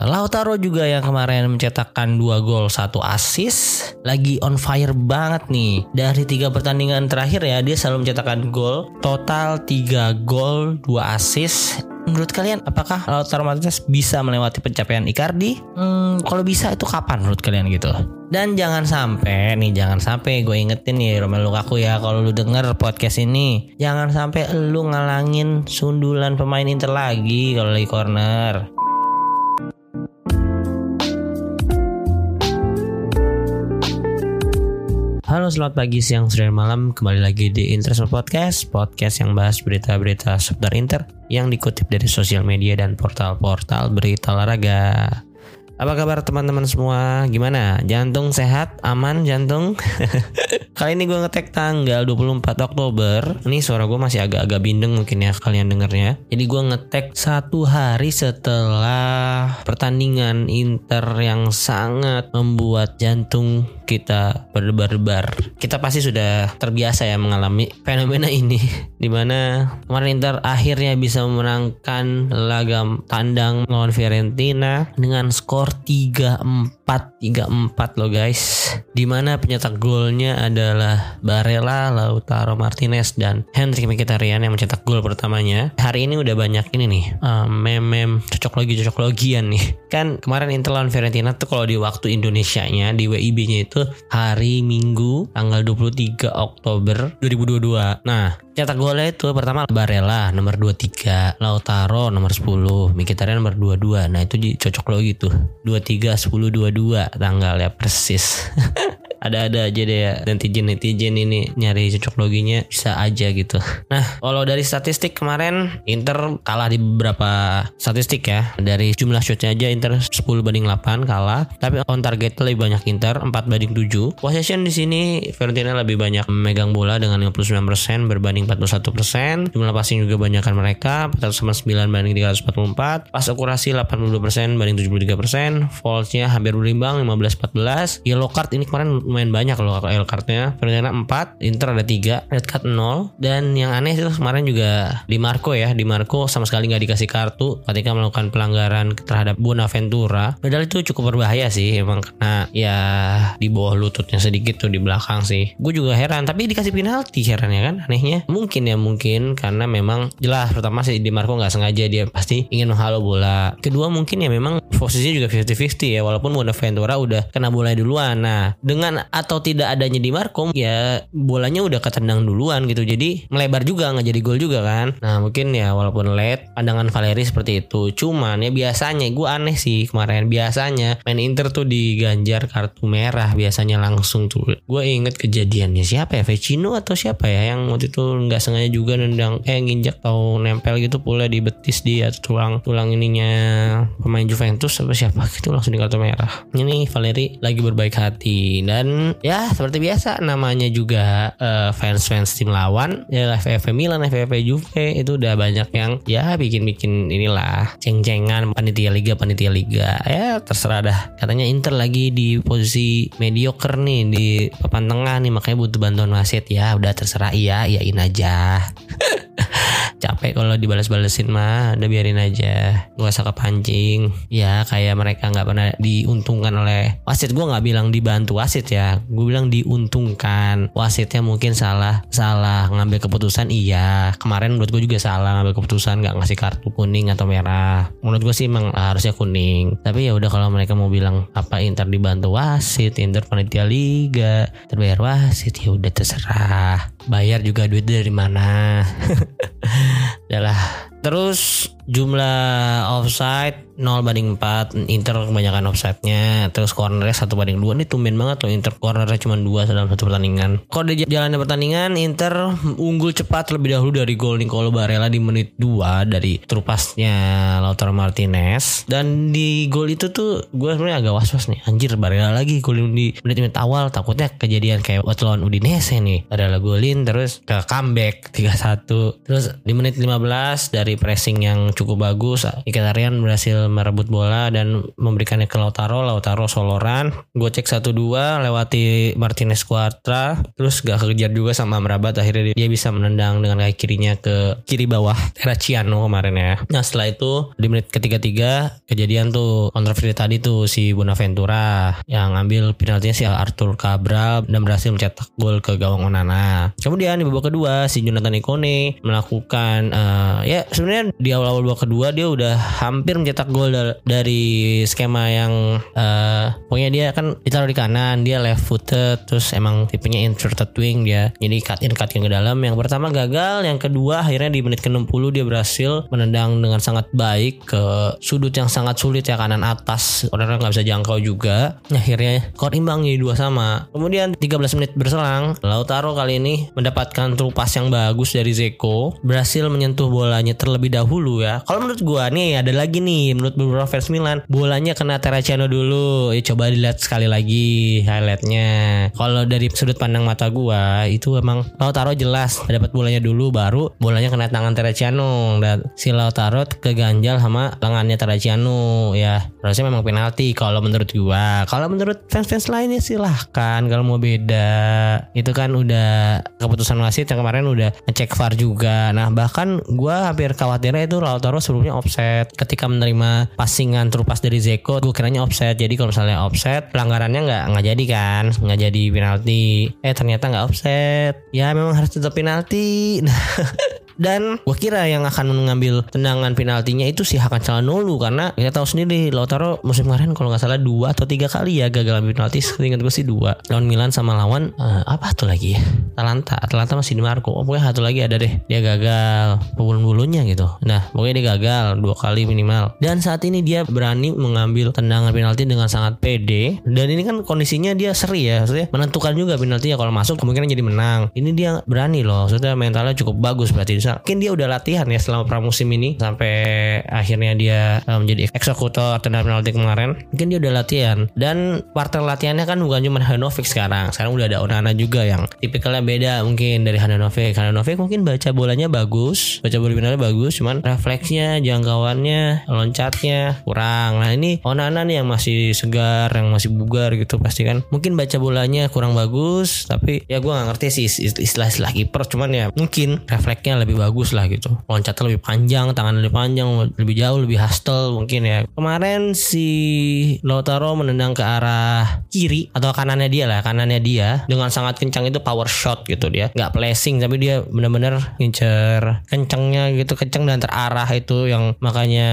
Lautaro juga yang kemarin mencetakkan 2 gol 1 assist lagi on fire banget nih. Dari tiga pertandingan terakhir ya dia selalu mencetakkan gol. Total 3 gol 2 assist Menurut kalian apakah Lautaro Martinez bisa melewati pencapaian Icardi? Hmm, kalau bisa itu kapan menurut kalian gitu? Dan jangan sampai nih, jangan sampai gue ingetin nih Romelu Lukaku ya kalau lu denger podcast ini, jangan sampai lu ngalangin sundulan pemain Inter lagi kalau lagi corner. Halo selamat pagi, siang, sore, malam Kembali lagi di Interest Podcast Podcast yang bahas berita-berita seputar Inter Yang dikutip dari sosial media dan portal-portal berita olahraga apa kabar teman-teman semua? Gimana? Jantung sehat? Aman jantung? Kali ini gue ngetek tanggal 24 Oktober. Ini suara gue masih agak-agak bindeng mungkin ya kalian dengernya. Jadi gue ngetek satu hari setelah pertandingan Inter yang sangat membuat jantung kita berdebar-debar. Kita pasti sudah terbiasa ya mengalami fenomena ini. Di mana kemarin Inter akhirnya bisa memenangkan lagam tandang lawan Fiorentina dengan skor 3-4 3-4 loh guys. Di mana pencetak golnya adalah Barella, Lautaro Martinez dan Henry Mkhitaryan yang mencetak gol pertamanya. Hari ini udah banyak ini nih uh, Meme-meme cocok lagi cocok logian nih. Kan kemarin Inter lawan Fiorentina tuh kalau di waktu Indonesia nya di WIB-nya itu hari Minggu tanggal 23 Oktober 2022 Nah cetak golnya itu pertama Barella nomor 23 Lautaro nomor 10 Mkhitaryan nomor 22 Nah itu cocok lo gitu 23 10 22 tanggalnya persis ada-ada aja deh ya netizen-netizen ini nyari cocok loginya bisa aja gitu. Nah, kalau dari statistik kemarin Inter kalah di beberapa statistik ya. Dari jumlah shotnya aja Inter 10 banding 8 kalah, tapi on target lebih banyak Inter 4 banding 7. Possession di sini Fiorentina lebih banyak memegang bola dengan 59% berbanding 41%. Jumlah passing juga banyakkan mereka 409 banding 344. Pas akurasi 82% banding 73%. False-nya hampir berimbang 15-14. Yellow card ini kemarin lumayan banyak loh yellow cardnya. Fiorentina 4 Inter ada 3 red card 0 dan yang aneh itu kemarin juga di Marco ya. Di Marco sama sekali nggak dikasih kartu ketika melakukan pelanggaran terhadap Bonaventura padahal itu cukup berbahaya sih emang. Karena ya di bawah lututnya sedikit tuh di belakang sih. Gue juga heran tapi dikasih penalti heran ya kan anehnya. Mungkin ya mungkin. Karena memang jelas pertama sih di Marco nggak sengaja dia pasti ingin menghalau bola. Kedua mungkin ya memang posisinya juga 50-50 ya walaupun Bonaventura udah kena bola duluan. Nah dengan atau tidak adanya di Markom ya bolanya udah ketendang duluan gitu. Jadi melebar juga nggak jadi gol juga kan. Nah mungkin ya walaupun late pandangan Valeri seperti itu. Cuman ya biasanya gue aneh sih kemarin. Biasanya main Inter tuh diganjar kartu merah biasanya langsung tuh. Gue inget kejadiannya siapa ya? Vecino atau siapa ya yang waktu itu nggak sengaja juga nendang eh nginjak atau nempel gitu pula di betis dia tulang tulang ininya pemain Juventus apa siapa gitu langsung di kartu merah. Ini Valeri lagi berbaik hati dan ya seperti biasa namanya juga uh, fans-fans tim lawan ya FFP Milan, FFP Juve itu udah banyak yang ya bikin-bikin inilah ceng-cengan panitia liga panitia liga. Ya terserah dah. Katanya Inter lagi di posisi mediocre nih di papan tengah nih makanya butuh bantuan wasit. Ya udah terserah. Iya iyain aja capek kalau dibalas-balesin mah udah biarin aja. Gak usah kepancing. Ya kayak mereka nggak pernah diuntungkan oleh wasit. Gue nggak bilang dibantu wasit ya. Gue bilang diuntungkan. Wasitnya mungkin salah salah ngambil keputusan. Iya kemarin menurut gue juga salah ngambil keputusan nggak ngasih kartu kuning atau merah. Menurut gue sih emang harusnya kuning. Tapi ya udah kalau mereka mau bilang apa Inter dibantu wasit? Inter panitia liga. Terbayar wasit? Ya udah terserah bayar juga duit dari mana. Adalah terus jumlah offside 0 banding 4 Inter kebanyakan offside-nya. Terus cornernya 1 banding 2 ini tumben banget loh Inter cornernya cuma 2 dalam satu pertandingan. Kalau di jalannya pertandingan Inter unggul cepat lebih dahulu dari gol Nicolo Barella di menit 2 dari trupasnya Lautaro Martinez. Dan di gol itu tuh gue sebenarnya agak was-was nih. Anjir Barella lagi golin di menit-menit awal. Takutnya kejadian kayak waktu lawan Udinese nih. Barella golin terus ke comeback 3-1 terus di menit 15 dari pressing yang cukup bagus. Mkhitaryan berhasil merebut bola dan memberikannya ke Lautaro. Lautaro soloran. Gue cek satu dua lewati Martinez Cuatra. Terus gak kekejar juga sama Amrabat. Akhirnya dia bisa menendang dengan kaki kirinya ke kiri bawah Terraciano kemarin ya. Nah setelah itu di menit ketiga-tiga kejadian tuh kontroversi tadi tuh si Bonaventura yang ngambil penaltinya si Arthur Cabral dan berhasil mencetak gol ke gawang Onana. Kemudian di babak kedua si Jonathan Ikone melakukan uh, ya sebenarnya di awal-awal babak kedua dia udah hampir mencetak gol dari skema yang uh, pokoknya dia kan ditaruh di kanan dia left footed terus emang tipenya inverted wing dia. Jadi cut in cut ke dalam. Yang pertama gagal yang kedua akhirnya di menit ke-60 dia berhasil menendang dengan sangat baik ke sudut yang sangat sulit ya kanan atas. Orang nggak bisa jangkau juga. Akhirnya skor imbang jadi dua sama. Kemudian 13 menit berselang Lautaro kali ini mendapatkan trupas yang bagus dari Zeko. Berhasil menyentuh bolanya terlebih dahulu ya. Kalau menurut gua nih ada lagi nih menurut beberapa fans Milan bolanya kena Terraciano dulu. Ya coba dilihat sekali lagi highlightnya. Kalau dari sudut pandang mata gua itu emang Lautaro jelas dapat bolanya dulu baru bolanya kena tangan Terraciano dan si Lautaro keganjal sama lengannya Terraciano ya. Harusnya memang penalti kalau menurut gua. Kalau menurut fans-fans lainnya silahkan. Kalau mau beda itu kan udah keputusan wasit yang kemarin udah ngecek VAR juga. Nah bahkan gua hampir khawatirnya itu Lautaro sebelumnya offset. Ketika menerima passingan terupas dari Zeko gue kiranya offset. Jadi kalau misalnya offset pelanggarannya nggak nggak jadi kan? Nggak jadi penalti. Eh ternyata nggak offset. Ya memang harus tetap penalti dan gue kira yang akan mengambil tendangan penaltinya itu si Hakan Calhanoglu karena kita tahu sendiri Lautaro musim kemarin kalau nggak salah dua atau tiga kali ya gagal ambil penalti. Ingat gue sih dua. Lawan Milan sama lawan uh, apa tuh lagi ya? Atalanta. Atalanta masih di Marco oh, pokoknya satu lagi ada deh. Dia gagal. Pebulun-bulunya gitu. Nah pokoknya dia gagal dua kali minimal. Dan saat ini dia berani mengambil tendangan penalti dengan sangat pede. Dan ini kan kondisinya dia seri ya. Maksudnya menentukan juga penaltinya kalau masuk kemungkinan jadi menang. Ini dia berani loh. Maksudnya mentalnya cukup bagus berarti mungkin dia udah latihan ya selama pramusim ini sampai akhirnya dia uh, menjadi eksekutor tendangan penalti kemarin. Mungkin dia udah latihan. Dan partner latihannya kan bukan cuma Hanovic sekarang. Sekarang udah ada Onana juga yang tipikalnya beda mungkin dari Hanovic. Hanovic mungkin baca bolanya bagus baca bola bagus cuman refleksnya jangkauannya loncatnya kurang. Nah ini Onana nih yang masih segar yang masih bugar gitu pasti kan. Mungkin baca bolanya kurang bagus tapi ya gue nggak ngerti sih istilah-istilah kiper cuman ya mungkin refleksnya lebih bagus lah gitu. Loncatnya lebih panjang tangan lebih panjang lebih jauh lebih hustle mungkin ya. Kemarin si Lautaro menendang ke arah kiri atau kanannya dia lah kanannya dia. Dengan sangat kencang itu power shot gitu dia. Nggak placing tapi dia benar-benar ngincer kencangnya gitu kencang dan terarah itu yang makanya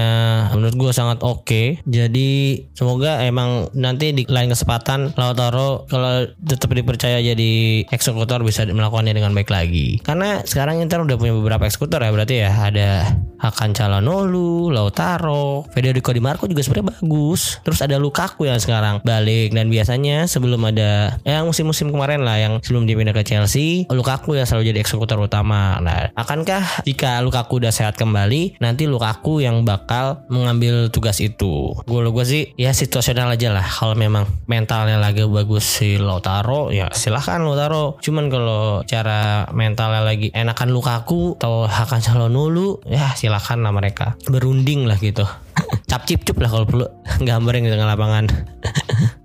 menurut gue sangat oke. Okay. jadi semoga emang nanti di lain kesempatan Lautaro kalau tetap dipercaya jadi eksekutor bisa melakukannya dengan baik lagi. Karena sekarang Inter udah punya beberapa eksekutor ya berarti ya ada Hakan Calhanoglu, Lautaro, Federico Di Marco juga sebenarnya bagus. Terus ada Lukaku yang sekarang balik dan biasanya sebelum ada yang musim-musim kemarin lah yang sebelum dia pindah ke Chelsea, Lukaku yang selalu jadi eksekutor utama. Nah, akankah jika Lukaku udah sehat kembali, nanti Lukaku yang bakal mengambil tugas itu? Gue gue sih ya situasional aja lah. Kalau memang mentalnya lagi bagus si Lautaro, ya silahkan Lautaro. Cuman kalau cara mentalnya lagi enakan Lukaku atau Hakan Calhanoglu, ya silahkan lah mereka. Berunding lah gitu. Cap cip cup lah kalau perlu. Gambarin di tengah lapangan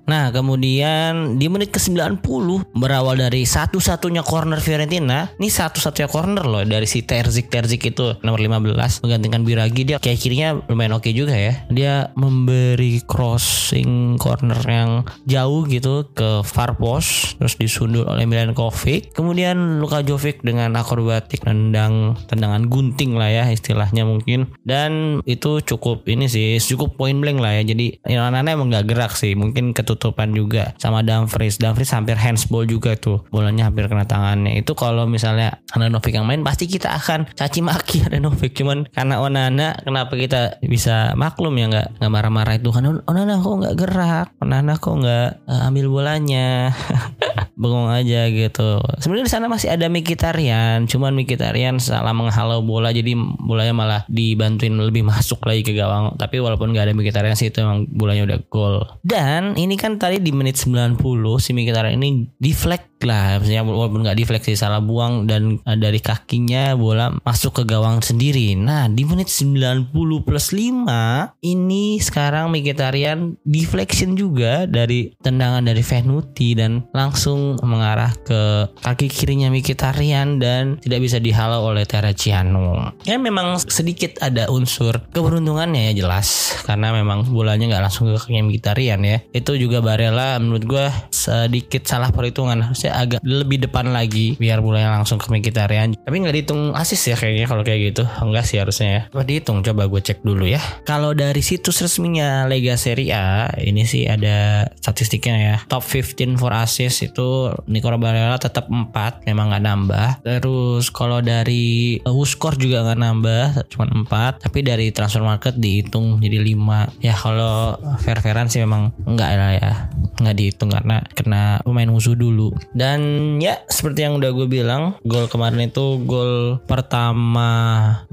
Nah kemudian di menit ke 90 berawal dari satu-satunya corner Fiorentina. Ini satu-satunya corner loh dari si Terzik Terzik itu nomor 15 Menggantikan Biragi dia kayak kirinya lumayan oke okay juga ya. Dia memberi crossing corner yang jauh gitu ke far post Terus disundul oleh Milan Kovic Kemudian Luka Jovic dengan akrobatik nendang tendangan gunting lah ya istilahnya mungkin. Dan itu cukup ini sih cukup point blank lah ya. Jadi Nana emang gak gerak sih. Mungkin ketua ketutupan juga sama Dumfries. Dumfries hampir handsball juga tuh. Bolanya hampir kena tangannya. Itu kalau misalnya Novik yang main pasti kita akan caci maki Novik. Cuman karena Onana kenapa kita bisa maklum ya nggak nggak marah-marah itu kan Onana kok nggak gerak. Onana kok nggak uh, ambil bolanya. Bengong aja gitu. Sebenarnya di sana masih ada Mikitarian, cuman Mikitarian salah menghalau bola jadi bolanya malah dibantuin lebih masuk lagi ke gawang. Tapi walaupun nggak ada Mikitarian sih itu emang bolanya udah gol. Dan ini kan tadi di menit 90 si Mkhitaryan ini deflect lah maksudnya walaupun nggak deflect sih salah buang dan uh, dari kakinya bola masuk ke gawang sendiri. Nah di menit 90 plus 5 ini sekarang Mkhitaryan deflection juga dari tendangan dari Venuti dan langsung mengarah ke kaki kirinya Mkhitaryan dan tidak bisa dihalau oleh Terraciano ya memang sedikit ada unsur keberuntungannya ya jelas. Karena memang bolanya nggak langsung ke kaki Mkhitaryan ya. Itu juga Barella menurut gue sedikit salah perhitungan. Harusnya agak lebih depan lagi biar bolanya langsung ke Mkhitaryan tapi nggak dihitung asis ya kayaknya kalau kayak gitu. Enggak sih harusnya ya. Coba dihitung coba gue cek dulu ya. Kalau dari situs resminya Lega Serie A ini sih ada statistiknya ya. Top 15 for assist itu Nicola Barella tetap 4 memang nggak nambah. Terus kalau dari uh, Wuskor juga nggak nambah cuma 4 tapi dari transfer market dihitung jadi 5 ya kalau fair-fairan sih memang enggak lah ya. Nggak dihitung karena kena pemain musuh dulu dan ya seperti yang udah gue bilang gol kemarin itu gol pertama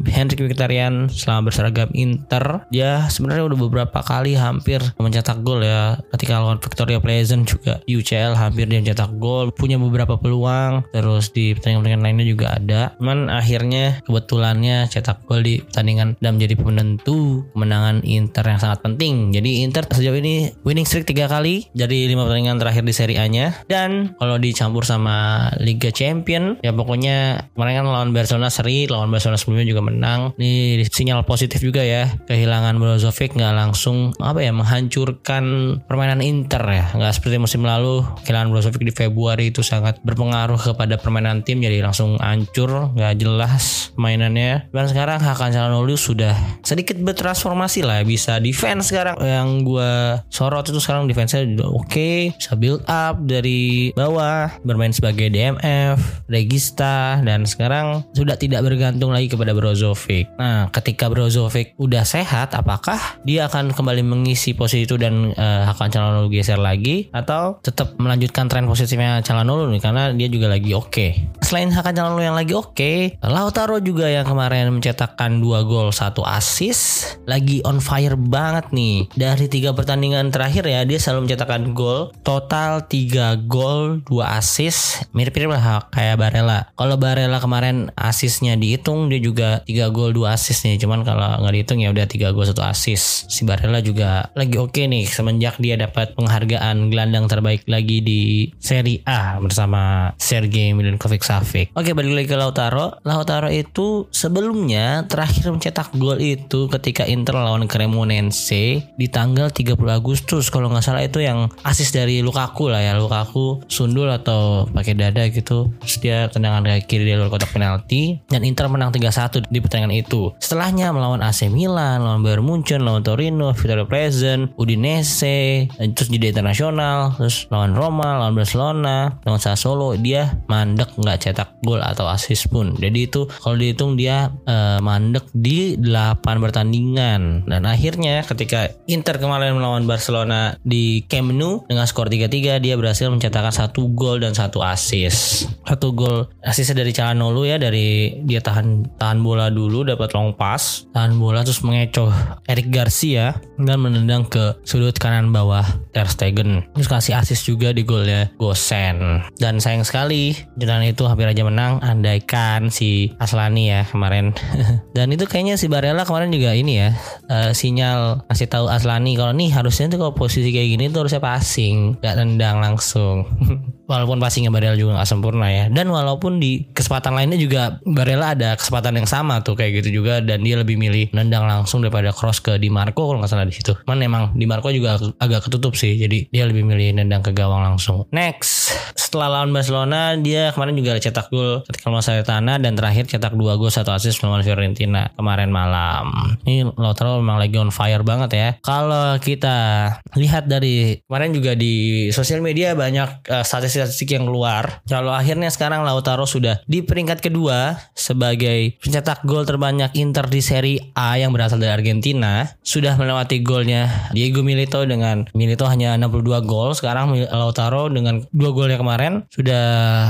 Henrik Mkhitaryan selama berseragam Inter. Dia sebenarnya udah beberapa kali hampir mencetak gol ya. Ketika lawan Victoria Pleasant juga di UCL hampir dia mencetak gol. Punya beberapa peluang terus di pertandingan-pertandingan lainnya juga ada. Cuman akhirnya kebetulannya cetak gol di pertandingan dan menjadi penentu kemenangan Inter yang sangat penting. Jadi Inter sejauh ini winning streak tiga kali dari lima pertandingan terakhir di Serie A-nya. Dan kalau dicampur sama Liga Champion. Ya pokoknya kemarin kan lawan Barcelona seri lawan Barcelona sebelumnya juga menang. Ini sinyal positif juga ya kehilangan Brozovic nggak langsung apa ya menghancurkan permainan Inter ya. Nggak seperti musim lalu kehilangan Brozovic di Februari itu sangat berpengaruh kepada permainan tim jadi langsung hancur nggak jelas mainannya. Dan sekarang Hakan Calhanoglu sudah sedikit bertransformasi lah bisa defense sekarang. Yang gue sorot itu sekarang defense-nya oke okay, bisa build up dari bawah bermain sebagai DMF regista dan sekarang sudah tidak bergantung lagi kepada Brozovic nah ketika Brozovic udah sehat apakah dia akan kembali mengisi posisi itu dan uh, Hakan Calhanoglu geser lagi? Atau tetap melanjutkan tren positifnya Calhanoglu nih karena dia juga lagi oke? Okay. selain Hakan Calhanoglu yang lagi oke okay, Lautaro juga yang kemarin mencetakkan dua gol satu assist lagi on fire banget nih. Dari tiga pertandingan terakhir ya dia selalu mencetakkan gol. Total 3 gol 2 assist mirip-mirip lah kayak Barella. Kalau Barella kemarin assistnya dihitung dia juga 3 gol 2 assist nih. Cuman kalau nggak dihitung ya udah 3 gol 1 assist. Si Barella juga lagi oke okay nih semenjak dia dapat penghargaan gelandang terbaik lagi di Serie A bersama Sergei Milinkovic Savic oke balik lagi ke Lautaro. Lautaro itu sebelumnya terakhir mencetak gol itu ketika Inter lawan Cremonense di tanggal 30 Agustus. Kalau nggak salah itu yang asis dari Lukaku lah ya. Lukaku sundul atau pakai dada gitu terus dia tendangan kaki kiri di luar kotak penalti dan Inter menang 3-1 di pertandingan itu. Setelahnya melawan AC Milan lawan Bayern Munchen lawan Torino Victoria Pleasant Udinese terus jadi internasional terus lawan Roma lawan Barcelona lawan Sassuolo dia mandek nggak cetak gol atau asis pun. Jadi itu kalau dihitung dia uh, mandek di 8 pertandingan. Dan akhirnya ketika Inter kemarin melawan Barcelona di Camp Nou dengan skor 3-3 dia berhasil mencetakkan satu gol dan satu assist. Satu gol asisnya dari Calhanoglu ya dari dia tahan tahan bola dulu dapat long pass, tahan bola terus mengecoh Eric Garcia dan menendang ke sudut kanan bawah Ter Stegen. Terus kasih assist juga di golnya Gosen. Dan sayang sekali jalan itu hampir aja menang andaikan si Aslani ya kemarin. dan itu kayaknya si Barella kemarin juga ini ya uh, sinyal kasih tahu Aslani kalau nih harusnya tuh kalau posisi kayak gini tuh harusnya passing gak nendang langsung walaupun passingnya Barella juga gak sempurna ya. Dan walaupun di kesempatan lainnya juga Barella ada kesempatan yang sama tuh kayak gitu juga. Dan dia lebih milih nendang langsung daripada cross ke Di Marco kalau nggak salah di situ. Cuman emang Di Marco juga agak ketutup sih jadi dia lebih milih nendang ke gawang langsung. Next setelah lawan Barcelona dia kemarin juga cetak gol ketika melawan Salernitana dan terakhir cetak dua gol satu assist melawan Fiorentina kemarin malam. Ini Lautaro memang lagi on fire banget ya. Kalau kita lihat dari kemarin juga di sosial media banyak uh, statistik yang keluar kalau akhirnya sekarang Lautaro sudah di peringkat kedua sebagai pencetak gol terbanyak Inter di Serie A yang berasal dari Argentina sudah melewati golnya Diego Milito dengan Milito hanya 62 gol. Sekarang Lautaro dengan dua golnya kemarin sudah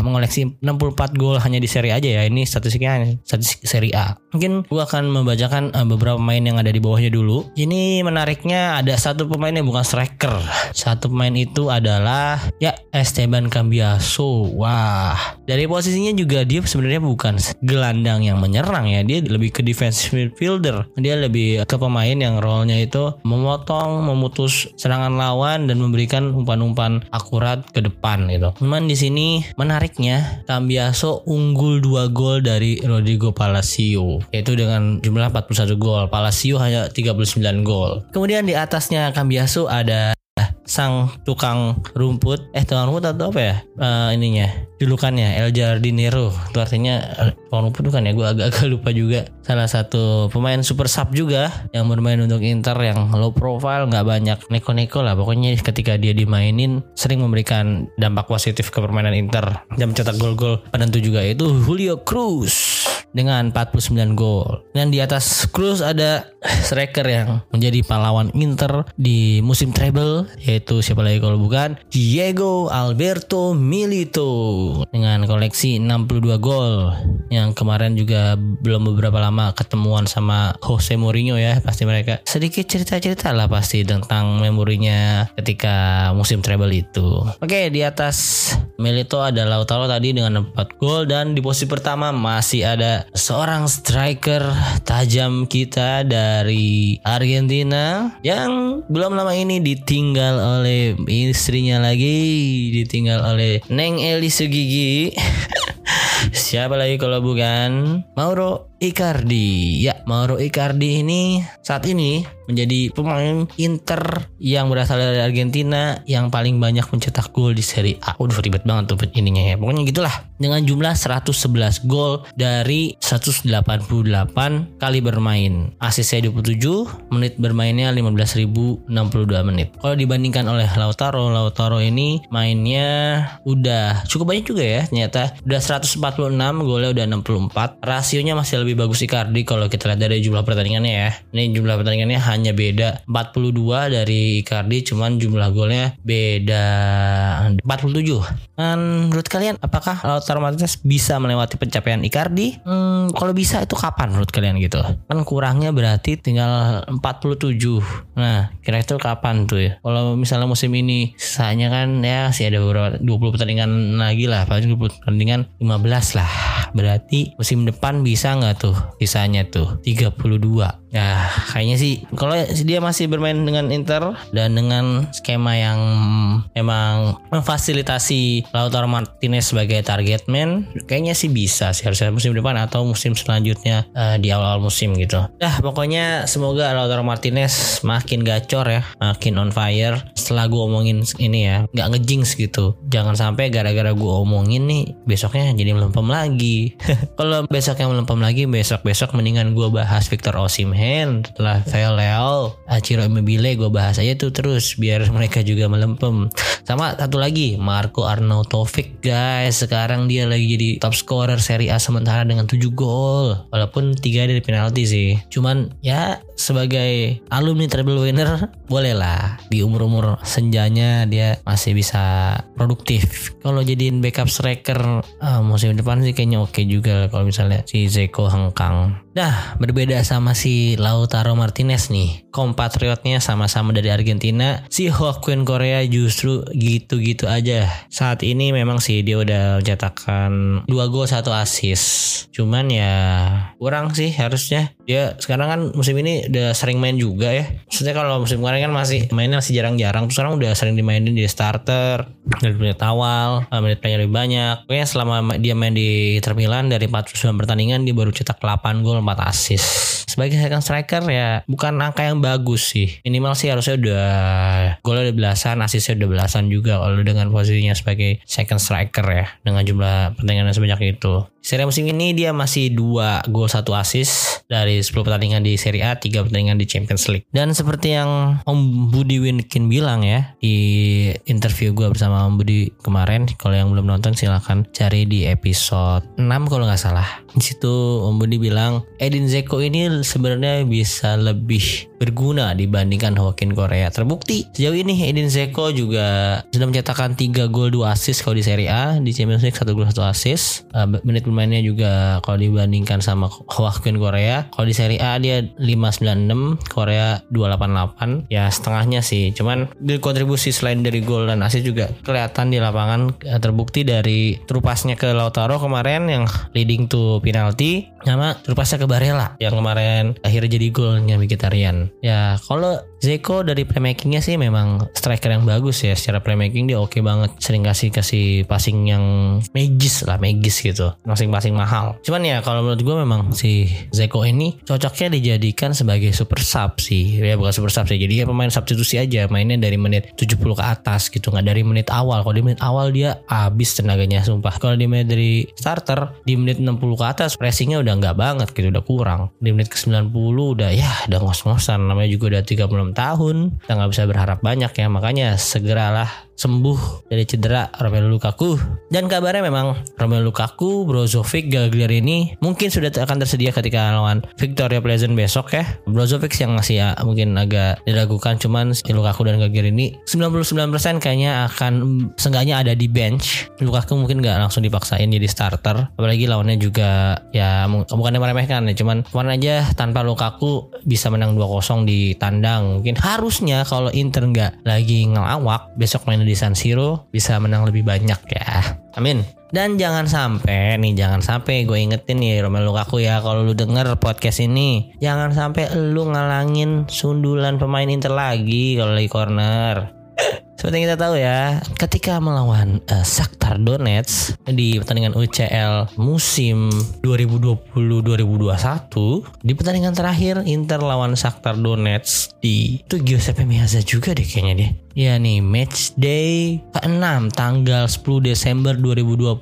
mengoleksi 64 gol hanya di Serie A aja ya. Ini statistiknya statistik Serie A. Mungkin gua akan membacakan uh, beberapa pemain yang ada di bawahnya dulu. Ini menariknya ada satu pemain yang bukan striker. Satu pemain itu adalah ya Esteban Cambiaso. Wah, dari posisinya juga dia sebenarnya bukan gelandang yang menyerang ya, dia lebih ke defensive midfielder. Dia lebih ke pemain yang role-nya itu memotong, memutus serangan lawan dan memberikan umpan-umpan akurat ke depan gitu. Cuman di sini menariknya Cambiaso unggul 2 gol dari Rodrigo Palacio yaitu dengan jumlah 41 gol. Palacio hanya 39 gol. Kemudian di atasnya Cambiaso ada sang tukang rumput. Eh tukang rumput atau apa ya? Uh, ininya julukannya El Jardinero. Itu artinya uh, tukang rumput bukan ya? Gue agak-agak lupa juga. Salah satu pemain super sub juga yang bermain untuk Inter yang low profile nggak banyak neko-neko lah. Pokoknya ketika dia dimainin sering memberikan dampak positif ke permainan Inter. Dan mencetak gol-gol penentu juga itu Julio Cruz dengan 49 gol. Dan di atas Cruz ada striker yang menjadi pahlawan Inter di musim treble yaitu siapa lagi kalau bukan Diego Alberto Milito dengan koleksi 62 gol yang kemarin juga belum beberapa lama ketemuan sama Jose Mourinho ya pasti mereka sedikit cerita-cerita lah pasti tentang memorinya ketika musim treble itu. Oke di atas Milito ada Lautaro tadi dengan 4 gol dan di posisi pertama masih ada seorang striker tajam kita dari Argentina yang belum lama ini ditinggal oleh istrinya lagi, ditinggal oleh Neng Eli Sugigi. Siapa lagi kalau bukan Mauro Icardi. Ya, Mauro Icardi ini saat ini menjadi pemain Inter yang berasal dari Argentina yang paling banyak mencetak gol di Serie A. Udah ribet banget tuh ininya ya. Pokoknya gitulah. Dengan jumlah 111 gol dari 188 kali bermain. Asisnya 27, menit bermainnya 15.062 menit. Kalau dibandingkan oleh Lautaro, Lautaro ini mainnya udah cukup banyak juga ya ternyata. Udah 146, golnya udah 64. Rasionya masih lebih bagus Icardi kalau kita lihat dari jumlah pertandingannya ya. Ini jumlah pertandingannya hanya beda 42 dari Icardi cuman jumlah golnya beda 47. Dan menurut kalian apakah Lautaro Martinez bisa melewati pencapaian Icardi? Hmm, kalau bisa itu kapan menurut kalian gitu? Kan kurangnya berarti tinggal 47. Nah, kira-kira kapan tuh ya? Kalau misalnya musim ini sisanya kan ya masih ada beberapa 20 pertandingan lagi lah, paling 20 pertandingan 15 lah. Berarti musim depan bisa nggak tuh sisanya tuh 32 Ya kayaknya sih kalau dia masih bermain dengan Inter dan dengan skema yang emang memfasilitasi Lautaro Martinez sebagai target man kayaknya sih bisa sih harusnya musim depan atau musim selanjutnya uh, di awal-awal musim gitu. Dah pokoknya semoga Lautaro Martinez makin gacor ya, makin on fire. Setelah gue omongin ini ya, nggak ngejinx gitu. Jangan sampai gara-gara gue omongin nih besoknya jadi melempem lagi. kalau besoknya melempem lagi, besok-besok mendingan gue bahas Victor Osimhen Hand. Setelah Theo Leal Aciro Immobile gue bahas aja tuh terus biar mereka juga melempem. Sama satu lagi Marco Arnautovic guys. Sekarang dia lagi jadi top scorer Serie A sementara dengan 7 gol. Walaupun tiga dari penalti sih. Cuman ya sebagai alumni treble winner boleh lah. Di umur-umur senjanya dia masih bisa produktif. Kalau jadiin backup striker uh, musim depan sih kayaknya oke okay juga kalau misalnya si Zeko hengkang. Nah, berbeda sama si Lautaro Martinez nih. Kompatriotnya sama-sama dari Argentina. Si Joaquin Korea justru gitu-gitu aja. Saat ini memang sih dia udah mencetakkan 2 gol 1 assist. Cuman ya kurang sih harusnya. Dia sekarang kan musim ini udah sering main juga ya. Maksudnya kalau musim kemarin kan masih mainnya masih jarang-jarang. Terus sekarang udah sering dimainin di starter. Dari menit awal, eh, menit mainnya lebih banyak. Pokoknya selama dia main di Inter Milan dari 49 pertandingan dia baru cetak 8 gol 4 assist. Sebagai second striker ya bukan angka yang bagus sih. Minimal sih harusnya udah golnya udah belasan, assistnya udah belasan juga kalau dengan posisinya sebagai second striker ya dengan jumlah pertandingan yang sebanyak itu. Seri musim ini dia masih 2 gol 1 assist dari 10 pertandingan di Serie A, 3 pertandingan di Champions League. Dan seperti yang Om Budi Winkin bilang ya di interview gue bersama Om Budi kemarin, kalau yang belum nonton silahkan cari di episode 6 kalau nggak salah. Di situ Om Budi bilang Edin Zeko ini sebenarnya bisa lebih berguna dibandingkan Joaquin Korea. Terbukti sejauh ini Edin Zeko juga sudah mencetakkan 3 gol 2 assist kalau di Serie A, di Champions League 1 gol 1 assist. Uh, menit pemainnya juga kalau dibandingkan sama Hwakun Korea, kalau di Serie A dia 596, Korea 288. Ya setengahnya sih. Cuman di kontribusi selain dari gol dan assist juga kelihatan di lapangan eh, terbukti dari terupasnya ke Lautaro kemarin yang leading to penalty sama terupasnya ke Barella yang kemarin akhirnya jadi golnya Mkhitaryan. Ya kalau Zeko dari playmakingnya sih memang striker yang bagus ya. Secara playmaking dia oke banget. Sering kasih kasih passing yang magis lah magis gitu. Masing-masing mahal. Cuman ya kalau menurut gue memang si Zeko ini cocoknya dijadikan sebagai super sub sih. Ya bukan super sub sih. Jadi ya pemain substitusi aja. Mainnya dari menit 70 ke atas gitu. Nggak dari menit awal. Kalau di menit awal dia habis tenaganya sumpah. Kalau di menit dari starter di menit 60 ke atas pressingnya udah nggak banget gitu. Udah kurang. Di menit ke 90 udah ya udah ngos-ngosan. Namanya juga udah 36 tahun. Kita nggak bisa berharap banyak ya makanya segeralah sembuh dari cedera Romelu Lukaku. Dan kabarnya memang Romelu Lukaku, Brozovic, Gagliardini mungkin sudah akan tersedia ketika lawan Victoria Pleasant besok ya. Brozovic yang masih ya mungkin agak diragukan cuman Lukaku dan Gagliardini 99% kayaknya akan seenggaknya ada di bench. Lukaku mungkin nggak langsung dipaksain jadi starter apalagi lawannya juga ya bukannya meremehkan ya cuman kemarin aja tanpa Lukaku bisa menang 2-0 di tandang. Mungkin harusnya kalau Inter nggak lagi ngelawak besok main San Siro bisa menang lebih banyak ya. Amin. Dan jangan sampai nih, jangan sampai gue ingetin nih Romelu Lukaku ya kalau lu denger podcast ini, jangan sampai lu ngalangin sundulan pemain Inter lagi kalau lagi corner. Seperti yang kita tahu ya, ketika melawan uh, Shakhtar Donetsk di pertandingan UCL musim 2020-2021, di pertandingan terakhir Inter lawan Shakhtar Donetsk di itu Giuseppe Meazza juga deh kayaknya dia. Ya nih, match day ke-6 tanggal 10 Desember 2020.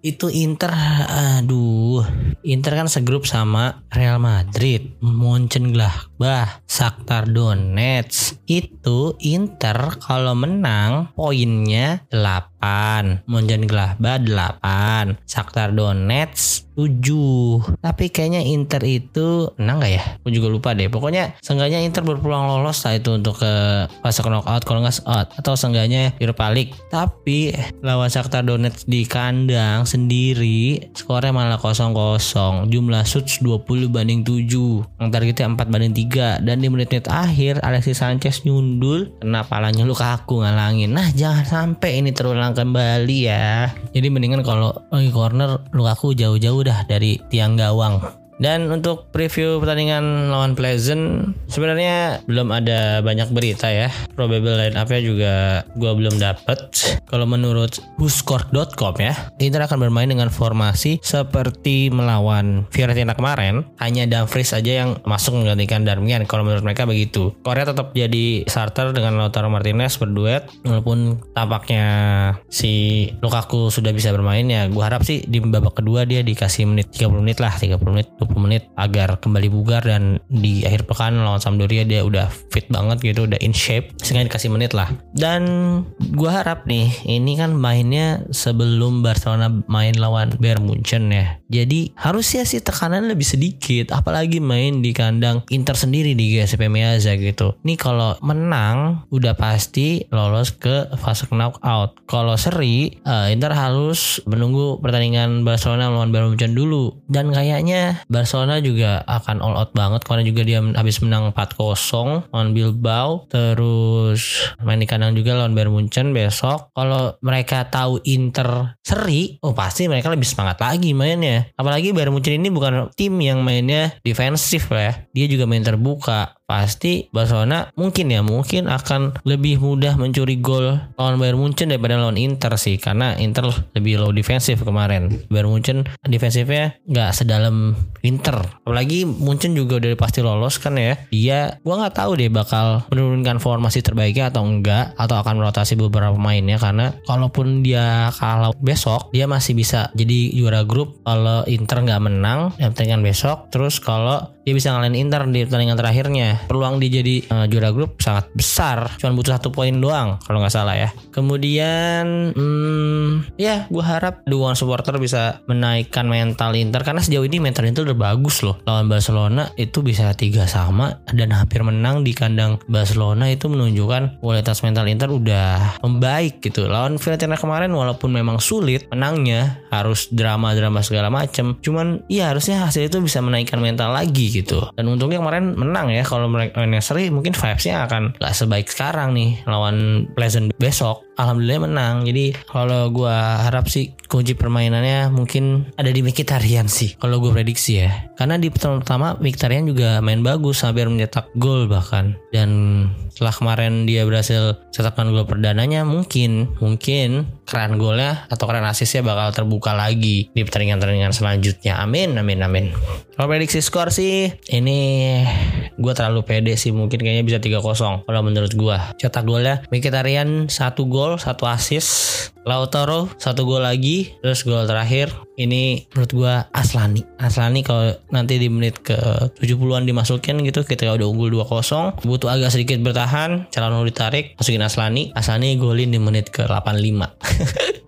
Itu Inter aduh, Inter kan segrup sama Real Madrid, Mönchengladbach, Shakhtar Donetsk. Itu Inter kalau menang poinnya 8 Mönchengladbach 8 Shakhtar Donetsk 7 tapi kayaknya Inter itu menang gak ya? Aku juga lupa deh. Pokoknya seenggaknya Inter berpeluang lolos lah itu untuk ke fase knockout kalau nggak out. Atau seenggaknya Europa League. Tapi lawan Shakhtar Donetsk di kandang sendiri skornya malah 0-0 jumlah shots 20 banding 7 yang targetnya 4 banding 3 dan di menit-menit akhir Alexis Sanchez nyundul kena palanya Lukaku ngalangin. Nah jangan sampai ini terulang kembali ya. Jadi mendingan kalau lagi corner Lukaku jauh-jauh dah dari tiang gawang dan untuk preview pertandingan lawan Pleasant sebenarnya belum ada banyak berita ya. Probable line up-nya juga gua belum dapet. Kalau menurut whoscore.com ya, Inter akan bermain dengan formasi seperti melawan Fiorentina kemarin. Hanya Dumfries aja yang masuk menggantikan Darmian kalau menurut mereka begitu. Korea tetap jadi starter dengan Lautaro Martinez berduet walaupun tampaknya si Lukaku sudah bisa bermain ya. Gua harap sih di babak kedua dia dikasih menit 30 menit lah, 30 menit 20 menit agar kembali bugar dan di akhir pekan lawan Sampdoria dia udah fit banget gitu udah in shape sehingga dikasih menit lah. Dan gua harap nih ini kan mainnya sebelum Barcelona main lawan Bayern Munchen ya. Jadi harusnya sih tekanan lebih sedikit apalagi main di kandang Inter sendiri di GSP Meazza gitu. Nih kalau menang udah pasti lolos ke fase knockout. Kalau seri uh, Inter harus menunggu pertandingan Barcelona melawan Bayern Munchen dulu. Dan kayaknya juga akan all out banget. Karena juga dia habis menang 4-0 lawan Bilbao. Terus main di kandang juga lawan Bayern Munchen besok. Kalau mereka tahu Inter seri oh pasti mereka lebih semangat lagi mainnya. Apalagi Bayern Munchen ini bukan tim yang mainnya defensif lah ya. Dia juga main terbuka pasti Barcelona mungkin ya mungkin akan lebih mudah mencuri gol lawan Bayern Munchen daripada lawan Inter sih karena Inter lebih low defensif kemarin. Bayern Munchen defensifnya nggak sedalam Inter. Apalagi Munchen juga udah pasti lolos kan ya. Dia gua nggak tahu deh bakal menurunkan formasi terbaiknya atau enggak atau akan merotasi beberapa pemainnya karena kalaupun dia kalah besok dia masih bisa jadi juara grup. Kalau Inter nggak menang yang pertandingan besok. Terus kalau dia bisa ngalahin Inter di pertandingan terakhirnya peluang dia jadi uh, juara grup sangat besar. Cuman butuh satu poin doang kalau nggak salah ya. Kemudian, hmm, ya gue harap dukungan supporter bisa menaikkan mental Inter karena sejauh ini mental Inter udah bagus loh. Lawan Barcelona itu bisa tiga sama dan hampir menang di kandang Barcelona itu menunjukkan kualitas mental Inter udah membaik gitu. Lawan Fiorentina kemarin walaupun memang sulit menangnya harus drama-drama segala macem. Cuman iya harusnya hasil itu bisa menaikkan mental lagi gitu. Dan untungnya kemarin menang ya. Kalau mereka seri mungkin vibesnya akan gak sebaik sekarang nih lawan Pleasant besok alhamdulillah menang. Jadi kalau gue harap sih kunci permainannya mungkin ada di Mkhitaryan sih. Kalau gue prediksi ya. Karena di pertama pertama Mkhitaryan juga main bagus hampir mencetak gol bahkan. Dan setelah kemarin dia berhasil cetakkan gol perdananya mungkin mungkin keran golnya atau keran asisnya bakal terbuka lagi di pertandingan-pertandingan selanjutnya. Amin amin amin. Kalau prediksi skor sih ini gue terlalu pede sih mungkin kayaknya bisa 3-0 kalau menurut gue. Cetak golnya Mkhitaryan satu gol gol, satu assist. Lautaro satu gol lagi, terus gol terakhir ini menurut gua Aslani. Aslani kalau nanti di menit ke 70-an dimasukin gitu kita udah unggul 2-0, butuh agak sedikit bertahan, Calano ditarik, masukin Aslani. Aslani golin di menit ke 85.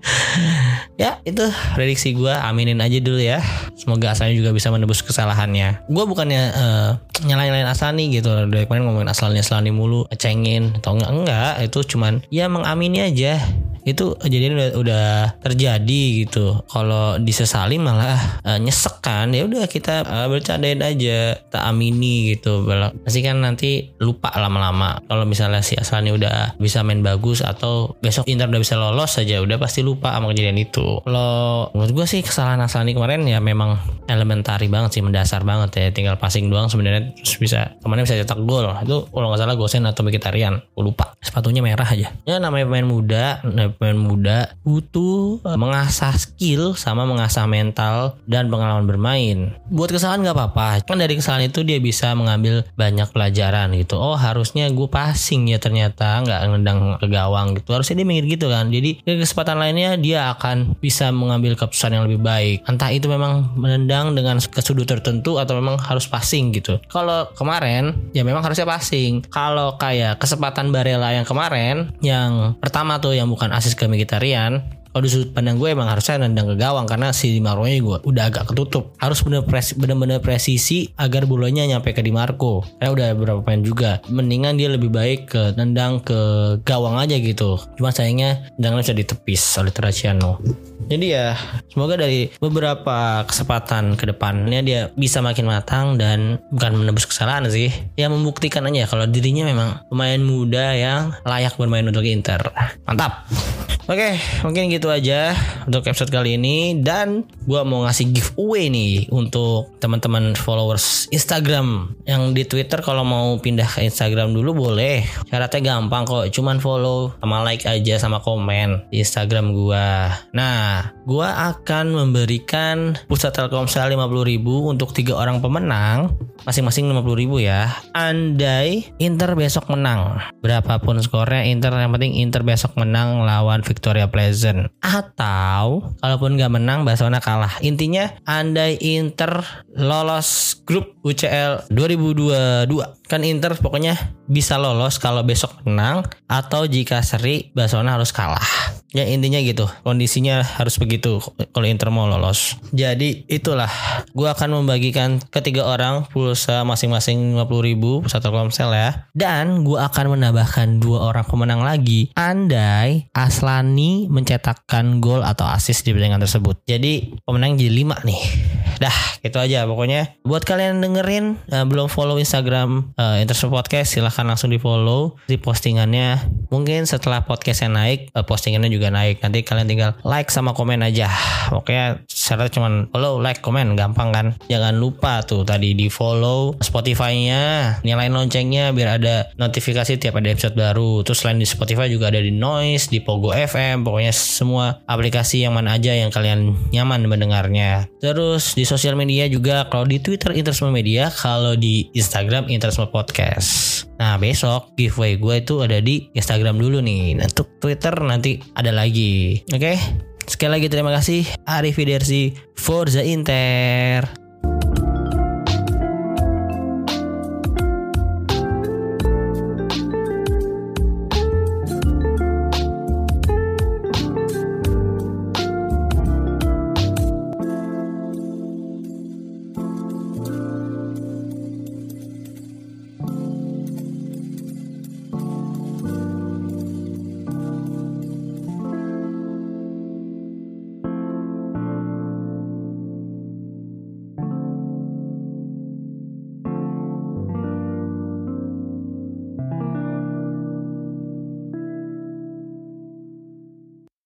ya, itu prediksi gua, aminin aja dulu ya. Semoga Aslani juga bisa menebus kesalahannya. Gua bukannya uh, nyalain-nyalain Aslani gitu. Dari kemarin ngomongin Aslani Aslani mulu, cengin atau enggak enggak, itu cuman ya mengamini aja itu kejadian udah, udah terjadi gitu. Kalau disesali malah uh, nyesek kan. Ya udah kita uh, bercandain aja. Tak amini gitu. Pasti kan nanti lupa lama-lama. Kalau misalnya si Aslani udah bisa main bagus atau besok Inter udah bisa lolos saja udah pasti lupa sama kejadian itu. Kalau menurut gue sih kesalahan Aslani kemarin ya memang elementari banget sih mendasar banget ya. Tinggal passing doang sebenarnya terus bisa kemarin bisa cetak gol. Itu kalau nggak salah Gosen atau Mkhitaryan. Gue lupa. Sepatunya merah aja. Ya namanya pemain muda pemain muda butuh uh, mengasah skill sama mengasah mental dan pengalaman bermain. Buat kesalahan nggak apa-apa. Kan dari kesalahan itu dia bisa mengambil banyak pelajaran gitu. Oh harusnya gue passing ya ternyata nggak nendang ke gawang gitu. Harusnya dia mikir gitu kan. Jadi di kesempatan lainnya dia akan bisa mengambil keputusan yang lebih baik. Entah itu memang menendang dengan ke sudut tertentu atau memang harus passing gitu. Kalau kemarin ya memang harusnya passing. Kalau kayak kesempatan Barella yang kemarin yang pertama tuh yang bukan asis ke Mkhitaryan kalau di sudut pandang gue emang harusnya nendang ke gawang karena si Di Marco gue udah agak ketutup. Harus bener-bener presisi agar bolanya nyampe ke Di Marco. Karena udah beberapa pemain juga. Mendingan dia lebih baik ke nendang ke gawang aja gitu. Cuma sayangnya tendangannya bisa ditepis oleh Terraciano jadi ya semoga dari beberapa kesempatan ke depannya dia bisa makin matang dan bukan menebus kesalahan sih. Ya membuktikan aja kalau dirinya memang pemain muda yang layak bermain untuk Inter. Mantap Oke, mungkin gitu aja untuk episode kali ini. Dan gua mau ngasih giveaway nih untuk teman-teman followers Instagram. Yang di Twitter kalau mau pindah ke Instagram dulu boleh. Syaratnya gampang kok, cuman follow sama like aja sama komen di Instagram gua. Nah, gua akan memberikan pusat Telkomsel 50.000 untuk tiga orang pemenang. Masing-masing 50 ribu ya. Andai Inter besok menang. Berapapun skornya Inter yang penting Inter besok menang lawan Victoria Pleasant. Atau kalaupun nggak menang Barcelona kalah. Intinya andai Inter lolos grup UCL 2022 kan Inter pokoknya bisa lolos kalau besok menang atau jika seri Barcelona harus kalah Ya intinya gitu, kondisinya harus begitu kalau Inter mau lolos. Jadi itulah, gue akan membagikan ketiga orang pulsa masing-masing 50 ribu satu komsel ya. Dan gue akan menambahkan dua orang pemenang lagi. Andai Aslani mencetakkan gol atau assist di pertandingan tersebut. Jadi pemenang jadi lima nih. Dah, gitu aja pokoknya. Buat kalian dengerin uh, belum follow Instagram uh, Intersport Podcast, silahkan langsung di follow di postingannya. Mungkin setelah podcastnya naik, uh, postingannya juga naik. Nanti kalian tinggal like sama komen aja. Pokoknya syaratnya cuman follow, like, komen, gampang kan. Jangan lupa tuh tadi di follow Spotify-nya, nyalain loncengnya biar ada notifikasi tiap ada episode baru. Terus selain di Spotify juga ada di Noise, di Pogo FM, pokoknya semua aplikasi yang mana aja yang kalian nyaman mendengarnya. Terus di sosial media juga kalau di Twitter Interisme Media, kalau di Instagram Interisme Podcast. Nah besok giveaway gue itu ada di Instagram dulu nih. Nah, untuk Twitter nanti ada lagi. Oke. Okay? Sekali lagi terima kasih Arif Forza Inter.